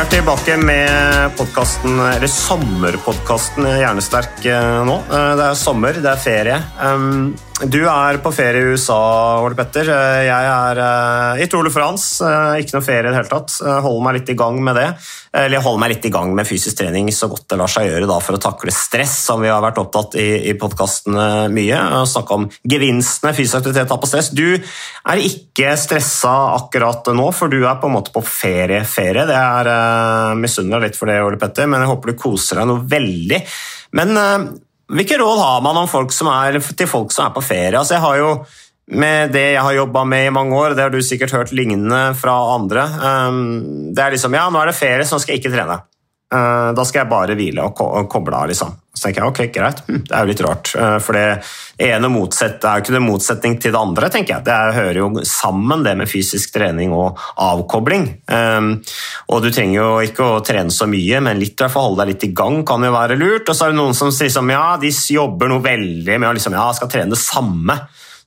Er tilbake med podkasten, eller sommerpodkasten Hjernesterk eh, nå. Eh, Det er sommer, det er ferie. Du er på ferie i USA, Ole Petter. Eh, Jeg er eh, i Tour de France. Eh, Ikke noe ferie i det hele tatt. Holder meg litt i gang med det. Eller jeg holder meg litt i gang med fysisk trening så godt det lar seg gjøre da, for å takle stress, som vi har vært opptatt i, i podkastene mye. Snakke om gevinstene fysisk aktivitet har på stress. Du er ikke stressa akkurat nå, for du er på en måte på ferie. ferie. Det er uh, misunner litt for det, Ole Petter, men jeg håper du koser deg noe veldig. Men eh, hvilke råd har man folk er, til folk som er på ferie? Altså, jeg har jo med det jeg har jobba med i mange år, det har du sikkert hørt lignende fra andre. um, Det er liksom Ja, nå er det ferie, så nå skal jeg ikke trene. Uh, Da skal jeg bare hvile og koble av, liksom. Så tenker jeg ok, greit, hm, det er jo litt rart. uh, For det ene motsett, det er jo ikke det motsetning til det andre, tenker jeg. Det er, hører jo sammen, det med fysisk trening og avkobling. Um, Og du trenger jo ikke å trene så mye, men litt i hvert fall holde deg litt i gang kan jo være lurt. Og så er det noen som sier som ja, de jobber noe veldig med å liksom, ja, skal trene det samme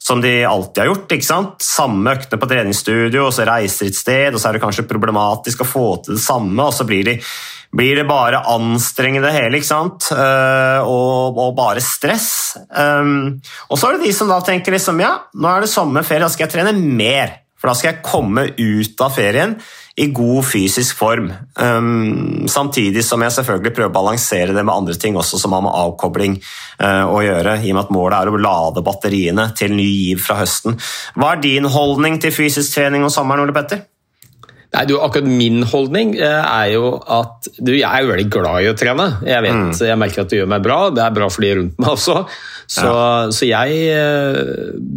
som de alltid har gjort. ikke sant? Samme øktene på treningsstudio, og så reiser et sted, og så er det kanskje problematisk å få til det samme, og så blir, de, blir det bare anstrengende hele, ikke sant? Eh, og, og bare stress. Og så er det de som da tenker liksom, ja, nå er det sommerferie, da skal jeg trene mer. For da skal jeg komme ut av ferien i god fysisk form. Samtidig som jeg selvfølgelig prøver å balansere det med andre ting også som har med avkobling uh, å gjøre, i og med at målet er å lade batteriene til ny giv fra høsten. Hva er din holdning til fysisk trening om sommeren, Ole Petter? Nei, du, akkurat Min holdning eh, er jo at du, jeg er jo veldig glad i å trene. Jeg vet, jeg merker at det gjør meg bra. Det er bra for de rundt meg også. Så, så jeg eh,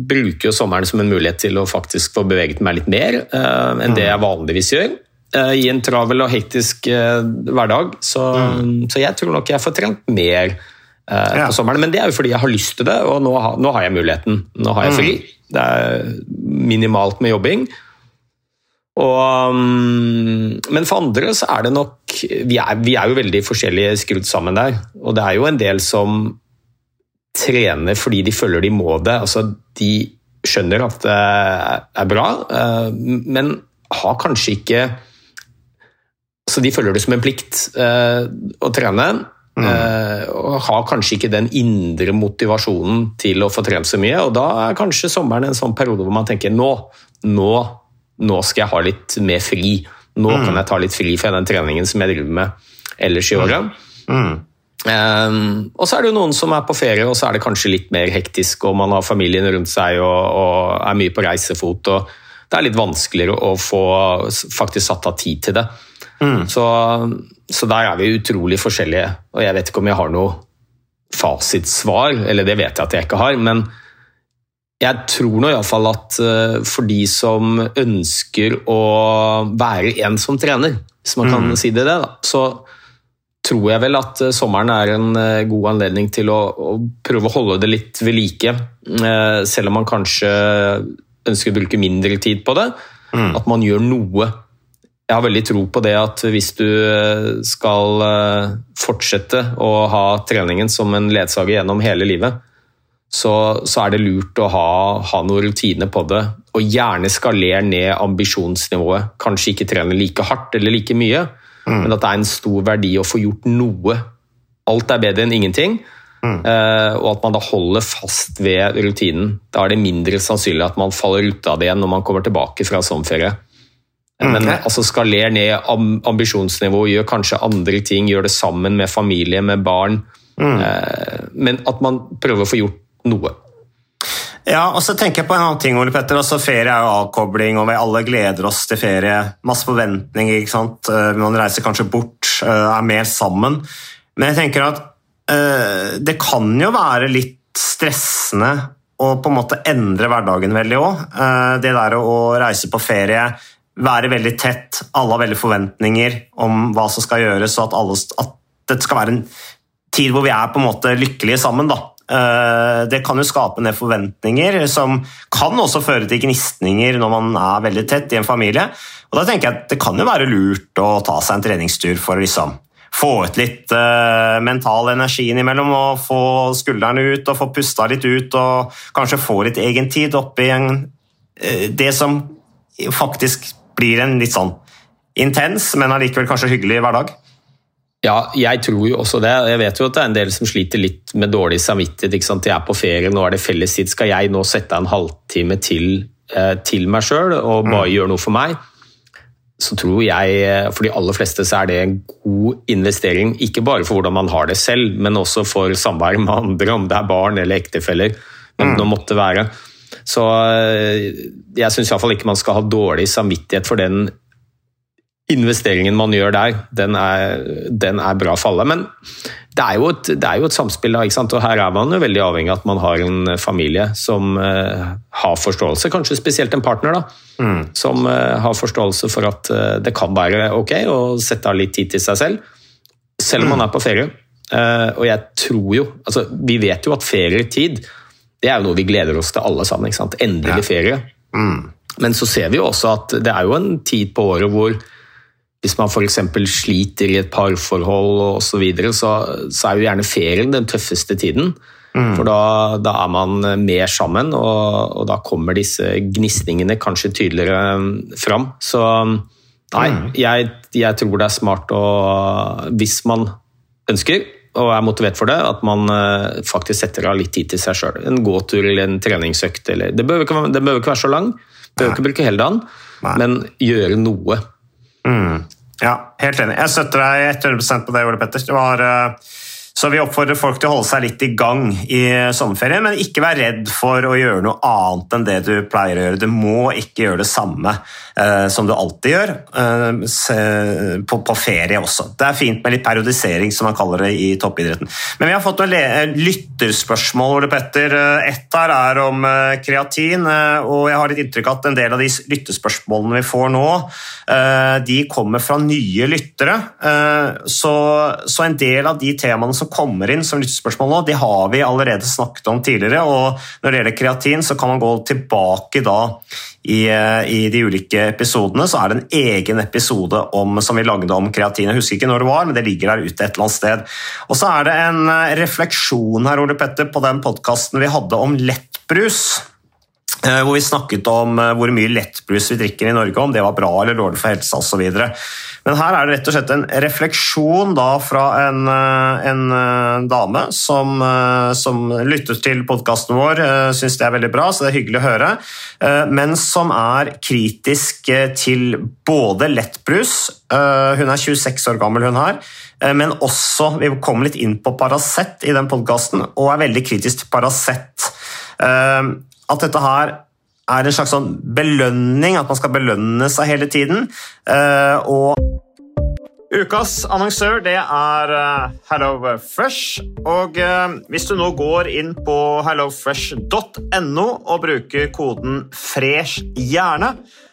bruker jo sommeren som en mulighet til å faktisk få beveget meg litt mer uh, enn det jeg vanligvis gjør. Uh, I en travel og hektisk uh, hverdag. Så, så jeg tror nok jeg får trent mer Ja. på sommeren. Men det er jo fordi jeg har lyst til det, og nå, ha, nå har jeg muligheten. Nå har jeg fri. Det er minimalt med jobbing. Og, um, men for andre så er det nok vi er, vi er jo veldig forskjellige skrudd sammen der. Og det er jo en del som trener fordi de føler de må det. Altså, de skjønner at det er bra, eh, men har kanskje ikke Så de føler det som en plikt eh, å trene. Mm. Og har kanskje ikke den indre motivasjonen til å få trent så mye. Og da er kanskje sommeren en sånn periode hvor man tenker nå, nå nå skal jeg ha litt mer fri. Nå kan jeg ta litt fri fra den treningen som jeg driver med ellers i året. Um, og så er det jo noen som er på ferie, og så er det kanskje litt mer hektisk, og man har familien rundt seg og, og er mye på reisefot. og Det er litt vanskeligere å få faktisk satt av tid til det. Så, så der er vi utrolig forskjellige, og jeg vet ikke om jeg har noe fasitsvar, eller det vet jeg at jeg ikke har, men jeg tror nå iallfall at eh, for de som ønsker å være en som trener, hvis man kan si det, det da, så tror jeg vel at eh, sommeren er en eh, god anledning til å, å prøve å holde det litt ved like. Selv om man kanskje ønsker å bruke mindre tid på det. At man gjør noe. Jeg har veldig tro på det at hvis du skal fortsette å ha treningen som en ledsager gjennom hele livet, så, så er det lurt å ha, ha noen rutiner på det. Og gjerne skalere ned ambisjonsnivået. Kanskje ikke trene like hardt eller like mye, men at det er en stor verdi å få gjort noe. Alt er bedre enn ingenting. eh, og at man da holder fast ved rutinen. Da er det mindre sannsynlig at man faller ut av det igjen når man kommer tilbake fra sommerferie. Men altså skaler ned ambisjonsnivået, ambisjonsnivå, gjør kanskje andre ting, gjør det sammen med familie, med barn. Eh, men at man prøver å få gjort noe. Ja, og så tenker jeg på en annen ting, Ole Petter. Altså, ferie er jo avkobling, og vi alle gleder oss til ferie. Masse forventninger. ikke sant? Eh, Man reiser kanskje bort, eh, er mer sammen. Men jeg tenker at eh, det kan jo være litt stressende å på en måte endre hverdagen veldig òg. det der å reise på ferie, være veldig tett, alle har veldig forventninger om hva som skal gjøres, og at, alle, at det skal være en tid hvor vi er på en måte lykkelige sammen. da. Eh, Det kan jo skape ned forventninger som kan også føre til gnisninger når man er veldig tett i en familie. Og da tenker jeg at Det kan jo være lurt å ta seg en treningstur for å liksom få ut litt uh, mental energi innimellom og få skuldrene ut og få pusta litt ut og kanskje få litt egentid oppi en, uh, det som faktisk blir en litt sånn intens, men allikevel kanskje hyggelig hverdag. Ja, jeg tror jo også det. Jeg vet jo at det er en del som sliter litt med dårlig samvittighet. ikke sant? De er på ferie, nå er det fellestid. Skal jeg nå sette av en halvtime til, eh, til meg sjøl og bare gjøre noe for meg? Så tror jeg, eh, for de aller fleste, så er det en god investering. Ikke bare for hvordan man har det selv, men også for samvær med andre, om det er barn eller ektefeller. Men det måtte være. Så eh, jeg syns iallfall ikke man skal ha dårlig samvittighet for den investeringen man gjør der, den er, den er bra for alle. Men det er jo et, det er jo et samspill, da, og her er man jo veldig avhengig av at man har en familie som uh, har forståelse, kanskje spesielt en partner, da, som uh, har forståelse for at uh, det kan være ok å sette av litt tid til seg selv, selv om man er på ferie. Eh, og jeg tror jo, altså Vi vet jo at ferietid det er jo noe vi gleder oss til alle sammen. Endelig ferie. Men så ser vi jo også at det er jo en tid på året hvor hvis man f.eks. sliter i et parforhold og så, videre, så, så er jo gjerne ferien den tøffeste tiden. For da, da er man mer sammen, og, og da kommer disse gnisningene kanskje tydeligere fram. Så nei, jeg, jeg tror det er smart å Hvis man ønsker og er motivert for det, at man eh, faktisk setter av litt tid til seg sjøl. En gåtur eller en treningsøkt. Eller, det behøver ikke, det behøver ikke være så lang, det nei. ikke bruke hele dagen, men gjøre noe. Ja, helt enig. Jeg støtter deg 100 på det, Ole Petter. Det var, eh, så vi oppfordrer folk til å holde seg litt i gang i sommerferien, men ikke være redd for å gjøre noe annet enn det du pleier å gjøre. Du må ikke gjøre det samme eh, som du alltid gjør eh, på, på ferie også. Det er fint med litt periodisering, som man kaller det i toppidretten. Men vi har fått noen le- lytterspørsmål, Ole Petter. Eh, Ett her er om eh, kreatin, eh, og jeg har litt inntrykk av at en del av de lyttespørsmålene vi får nå, eh, de kommer fra nye lyttere. Eh, Så, så en del av de temaene som kommer inn som lyttespørsmål nå, de har vi allerede snakket om tidligere. og Når det gjelder kreatin, så kan man gå tilbake da i, eh, i de ulike episodene. Så er det en egen episode om, som vi lagde om kreatin. Jeg husker ikke når det var, men det ligger der ute et eller annet sted. Og så er det en eh, refleksjon her, Ole Petter, på den podkasten vi hadde om lettbrus. Eh, Hvor vi snakket om eh, hvor mye lettbrus vi drikker i Norge, om det var bra eller dårlig for helsa osv. Men her er det rett og slett en refleksjon fra en, eh, en dame som, som lytter til podkasten vår, syns det er veldig bra, så det er hyggelig å høre, men som er kritisk til både lettbrus Hun er 26 år gammel, hun her. Men også, vi kom litt inn på Paracet i den podkasten, og er veldig kritisk til Paracet. At dette her er en slags sånn belønning, at man skal belønne seg hele tiden. Eh, Og Ukas annonsør det er eh, HelloFresh. Og eh, hvis du nå går inn på hellofresh.no og bruker koden 'fresh hjerne',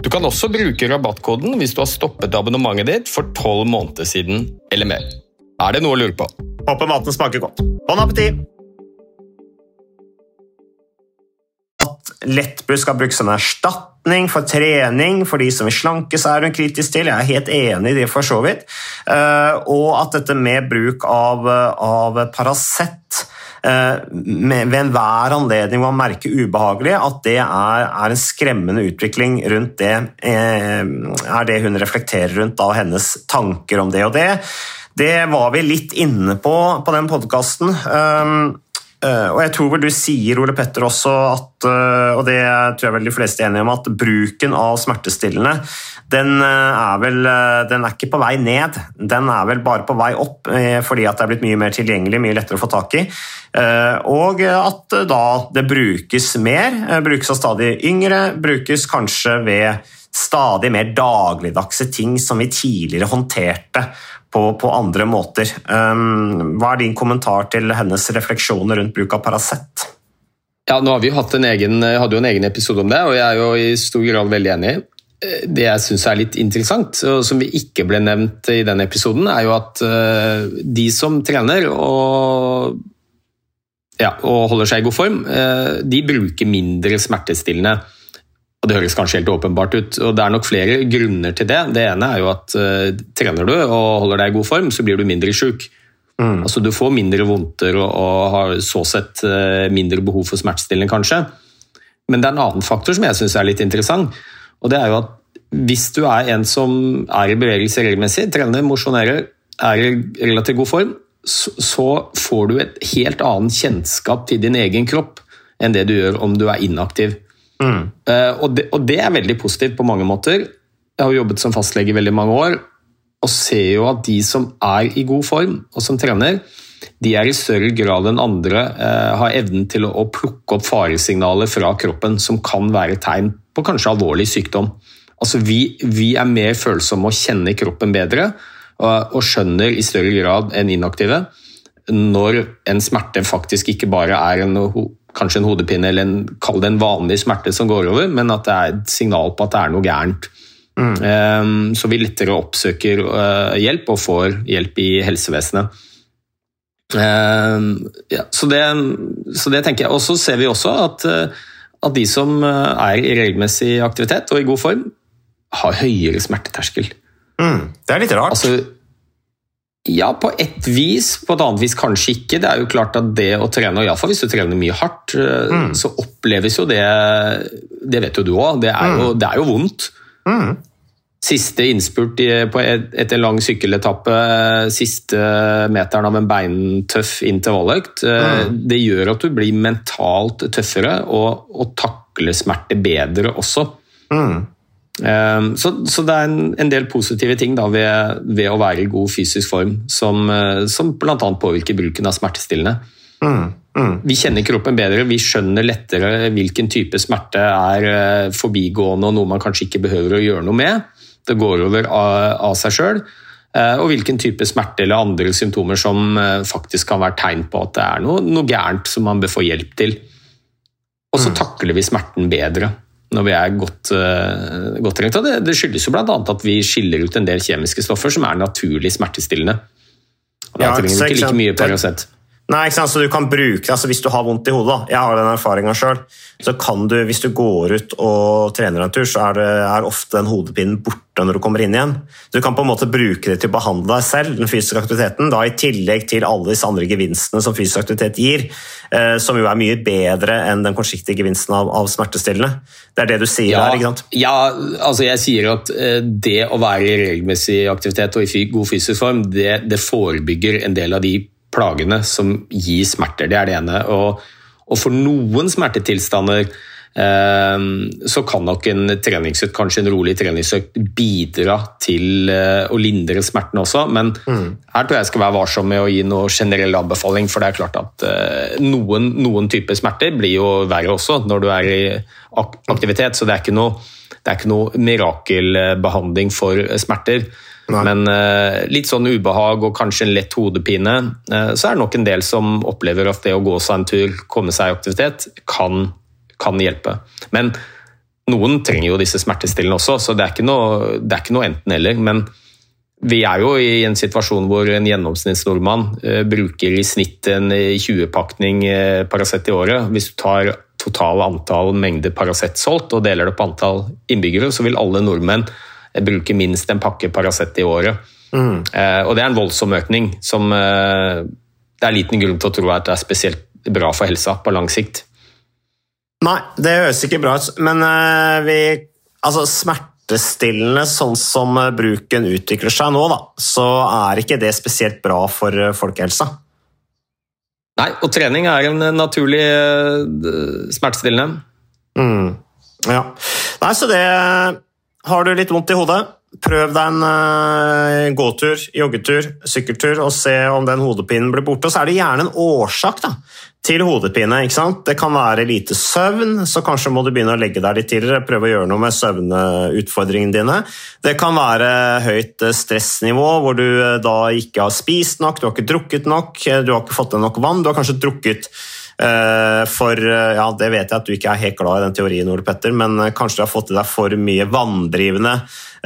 Du kan også bruke rabattkoden hvis du har stoppet abonnementet ditt for tolv måneder siden eller mer. Er det noe å lure på? Håper maten smaker godt. Bon appétit! At lettbrus skal brukes som erstatning for trening for de som vil slanke seg, er hun kritisk til. Jeg er helt enig i det, for så vidt. Eh, Og at dette med bruk av, av Paracet eh, ved enhver anledning man merker ubehagelig, at det er, er en skremmende utvikling rundt det, eh, er det hun reflekterer rundt da, hennes tanker om det og det. Det var vi litt inne på på den podkasten. og jeg tror vel du sier, Ole Petter, også at, uh, og det tror jeg vel de fleste er enige om, at bruken av smertestillende den eh, er vel eh, den er ikke på vei ned, den er vel bare på vei opp eh, fordi at det er blitt mye mer tilgjengelig, mye lettere å få tak i. Og at da det brukes mer, brukes av stadig yngre, brukes kanskje ved stadig mer dagligdagse ting som vi tidligere håndterte på, på andre måter. Hva er din kommentar til hennes refleksjoner rundt bruk av Paracet? Ja, nå har vi hatt en egen, hadde jo en egen episode om det, og jeg er jo i stor grad veldig enig. Eh, Det jeg syns er litt interessant, og som vi ikke ble nevnt i den episoden, er jo at eh, de som trener og, ja, og holder seg i god form, eh, de bruker mindre smertestillende. Og Det høres kanskje helt åpenbart ut, og det er nok flere grunner til det. Det ene er jo at trener du og holder deg i god form, så blir du mindre sjuk. Altså, du får mindre vondter og, og har så sett mindre behov for smertestillende, kanskje. Men det er en annen faktor som jeg syns er litt interessant. Og det er jo at Hvis du er en som er i bevegelse regelmessig, trener, mosjonerer, er i relativt god form, så, får du et helt annet kjennskap til din egen kropp enn det du gjør om du er inaktiv. Mm. og, det, og det er veldig positivt på mange måter. Jeg har jobbet som fastlege i veldig mange år, og ser jo at de som er i god form, og som trener, de er i større grad enn andre eh, har evnen til å plukke opp faresignaler fra kroppen som kan være tegn på kanskje alvorlig sykdom. Altså vi, vi er mer følsomme og kjenner kroppen bedre, og, og skjønner i større grad enn inaktive når en smerte faktisk ikke bare er en, kanskje en hodepine eller en, kall det en vanlig smerte som går over, men at det er et signal på at det er noe gærent. Ehm, så vi lettere oppsøker uh, hjelp og får hjelp i helsevesenet. Um, ja, så, det, så det tenker jeg. Og så ser vi også at, eh, at de som eh, er i regelmessig aktivitet og i god form, har høyere smerteterskel. Mm. Det er litt rart. Altså, ja, på et vis. På et annet vis kanskje ikke. Det er jo klart at det å trene, og iallfall hvis du trener mye hardt, eh, Mm. så oppleves jo det Det vet jo du òg, det, mm. det er jo vondt. Siste innspurt på etter en lang sykkeletappe, siste meteren av en beintøff intervalløkt, Mm. det gjør at du blir mentalt tøffere og, og takler smerte bedre også. Mm. Um, Så, så det er en, en del positive ting da ved, ved å være i god fysisk form, som, eh, som bl.a. påvirker bruken av smertestillende. Mm. Mm. Vi kjenner kroppen bedre, vi skjønner lettere hvilken type smerte er eh, forbigående og noe man kanskje ikke behøver å gjøre noe med. Det går over av, seg sjøl. Og hvilken type smerte eller andre symptomer som eh, faktisk kan være tegn på at det er noe, noe gærent som man bør få hjelp til. Og så takler vi smerten bedre når vi er godt, eh, godt trengt. Og det, det skyldes jo bl.a. at vi skiller ut en del kjemiske stoffer som er naturlig smertestillende. Og da Ja, trenger vi ikke like mye Paracet. Nei, ikke sant? så du kan bruke det, altså Hvis du har vondt i hodet, da. jeg har den erfaringa sjøl, så kan du, hvis du går ut og trener en tur, så er, det, er ofte den hodepinen borte når du kommer inn igjen. Du kan på en måte bruke det til å behandle deg selv, den fysiske aktiviteten, da i tillegg til alle disse andre gevinstene som fysisk aktivitet gir, eh, som jo er mye bedre enn den kortsiktige gevinsten av, av smertestillende. Det er det du sier Ja, der, ikke sant? ja, altså jeg sier at eh, det å være i regelmessig aktivitet og i god fysisk form, det, det forebygger en del av de plagene som gir smerter. Det er det ene. Og, og for noen smertetilstander eh, så kan nok en treningsøkt, kanskje en rolig treningsøkt, bidra til eh, å lindre smerten også, men her tror jeg jeg skal være varsom med å gi noe generell anbefaling, for det er klart at eh, noen, noen typer smerter blir jo verre også når du er i aktivitet, så det er ikke noe, det er ikke noe mirakelbehandling for smerter. Nei. Men uh, litt sånn ubehag og kanskje en lett hodepine, uh, så er det nok en del som opplever at det å gå seg en tur, komme seg i aktivitet, kan, kan hjelpe. Men noen trenger jo disse smertestillende også, så det er ikke noe, noe enten-eller. Men vi er jo i en situasjon hvor en gjennomsnittsnordmann uh, bruker i snitt en 20-pakning eh, Paracet i året. Hvis du tar totalt antall mengder Paracet solgt og deler det på antall innbyggere, så vil alle nordmenn eh, bruker minst en pakke Paracet i året. Eh, og det er en voldsom økning som eh, det er liten grunn til å tro at det er spesielt bra for helsa på lang sikt. Nei, det høres ikke bra ut, men eh, vi Altså, smertestillende, sånn som eh, bruken utvikler seg nå, da, så er ikke det spesielt bra for eh, folkehelsa. Nei, og trening er en naturlig eh, smertestillende. Mm. Ja. Nei, så det Har du litt vondt i hodet, prøv deg en eh, gåtur, joggetur, sykkeltur, og se om den hodepinen blir borte. Og så er det gjerne en årsak da, til hodepine. ikke sant? Det kan være lite søvn, så kanskje må du begynne å legge deg litt tidligere. Prøve å gjøre noe med søvnutfordringene dine. Det kan være høyt eh, stressnivå, hvor du eh, da ikke har spist nok, du har ikke drukket nok, du har ikke fått deg nok vann, du har kanskje drukket For eh, ja, det vet jeg at du ikke er helt glad i den teorien, Ole Petter, men eh, kanskje du har fått i deg for mye vanndrivende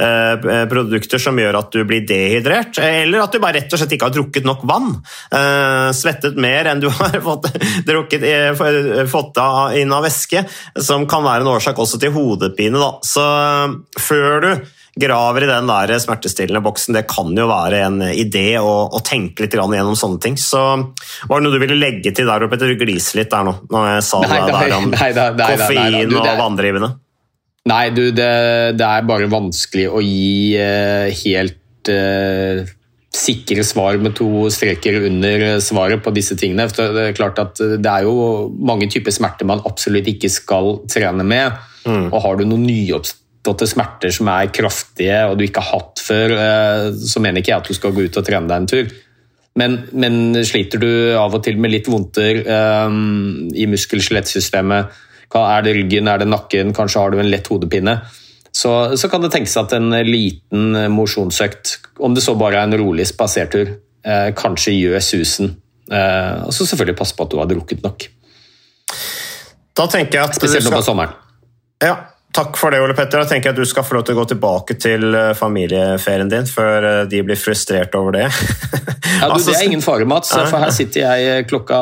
eh, produkter som gjør at du blir dehydrert, eller at du bare rett og slett ikke har drukket nok vann. Eh, Svettet mer enn du har fått, drukket, eh, fått inn av væske, som kan være en årsak også til hodepine. Da. Så eh, før du graver i den der smertestillende boksen. Det kan jo være en idé å, å tenke litt gjennom sånne ting. Så var det noe du ville legge til der, Petter? Du gliser litt der nå, når jeg sa Nei, det der om nei, nei, nei, koffein du, og vanndrivende. Nei, du, det, det er bare vanskelig å gi uh, helt uh, sikre svar med to streker under svaret på disse tingene. Det er klart at det er jo mange typer smerter man absolutt ikke skal trene med. Og har du noen nyoppståtte smerter som er kraftige og du ikke har hatt før, eh, så mener ikke jeg at du skal gå ut og trene deg en tur. Men, men sliter du av og til med litt vondter um, i muskel-skjelettsystemet, er det ryggen, er det nakken, kanskje har du en lett hodepine, så, så kan det tenkes at en liten mosjonsøkt, om det så bare er en rolig spasertur, eh, kanskje gjør susen. Eh, og så selvfølgelig passe på at du har drukket nok. Da tenker jeg at Spesielt nå på sommeren. ja, Takk for det, Ole Petter. Da tenker jeg at du skal få lov til å gå tilbake til eh, familieferien din før eh, de blir frustrert over det. Ja, du, Altså, det er ingen fare, Mats, for her sitter jeg klokka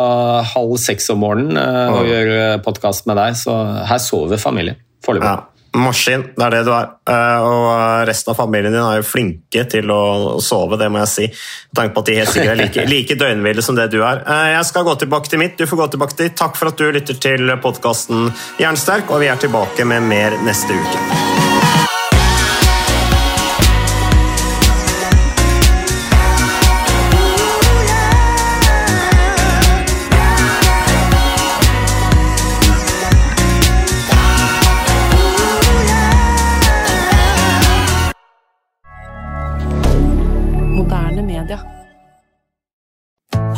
halv seks om morgenen eh, og gjør podkast med deg, så her sover familien foreløpig. Ja, Maskin, det er det du er. Eh, Og resten av familien din er jo flinke til å sove, det må jeg si. Med tanke på at de helt sikkert er like, like døgnhvile som det du er. Eh, Jeg skal gå tilbake til mitt, du får gå tilbake til. Takk for at du lytter til podkasten Jernsterk, og vi er tilbake med mer neste uke.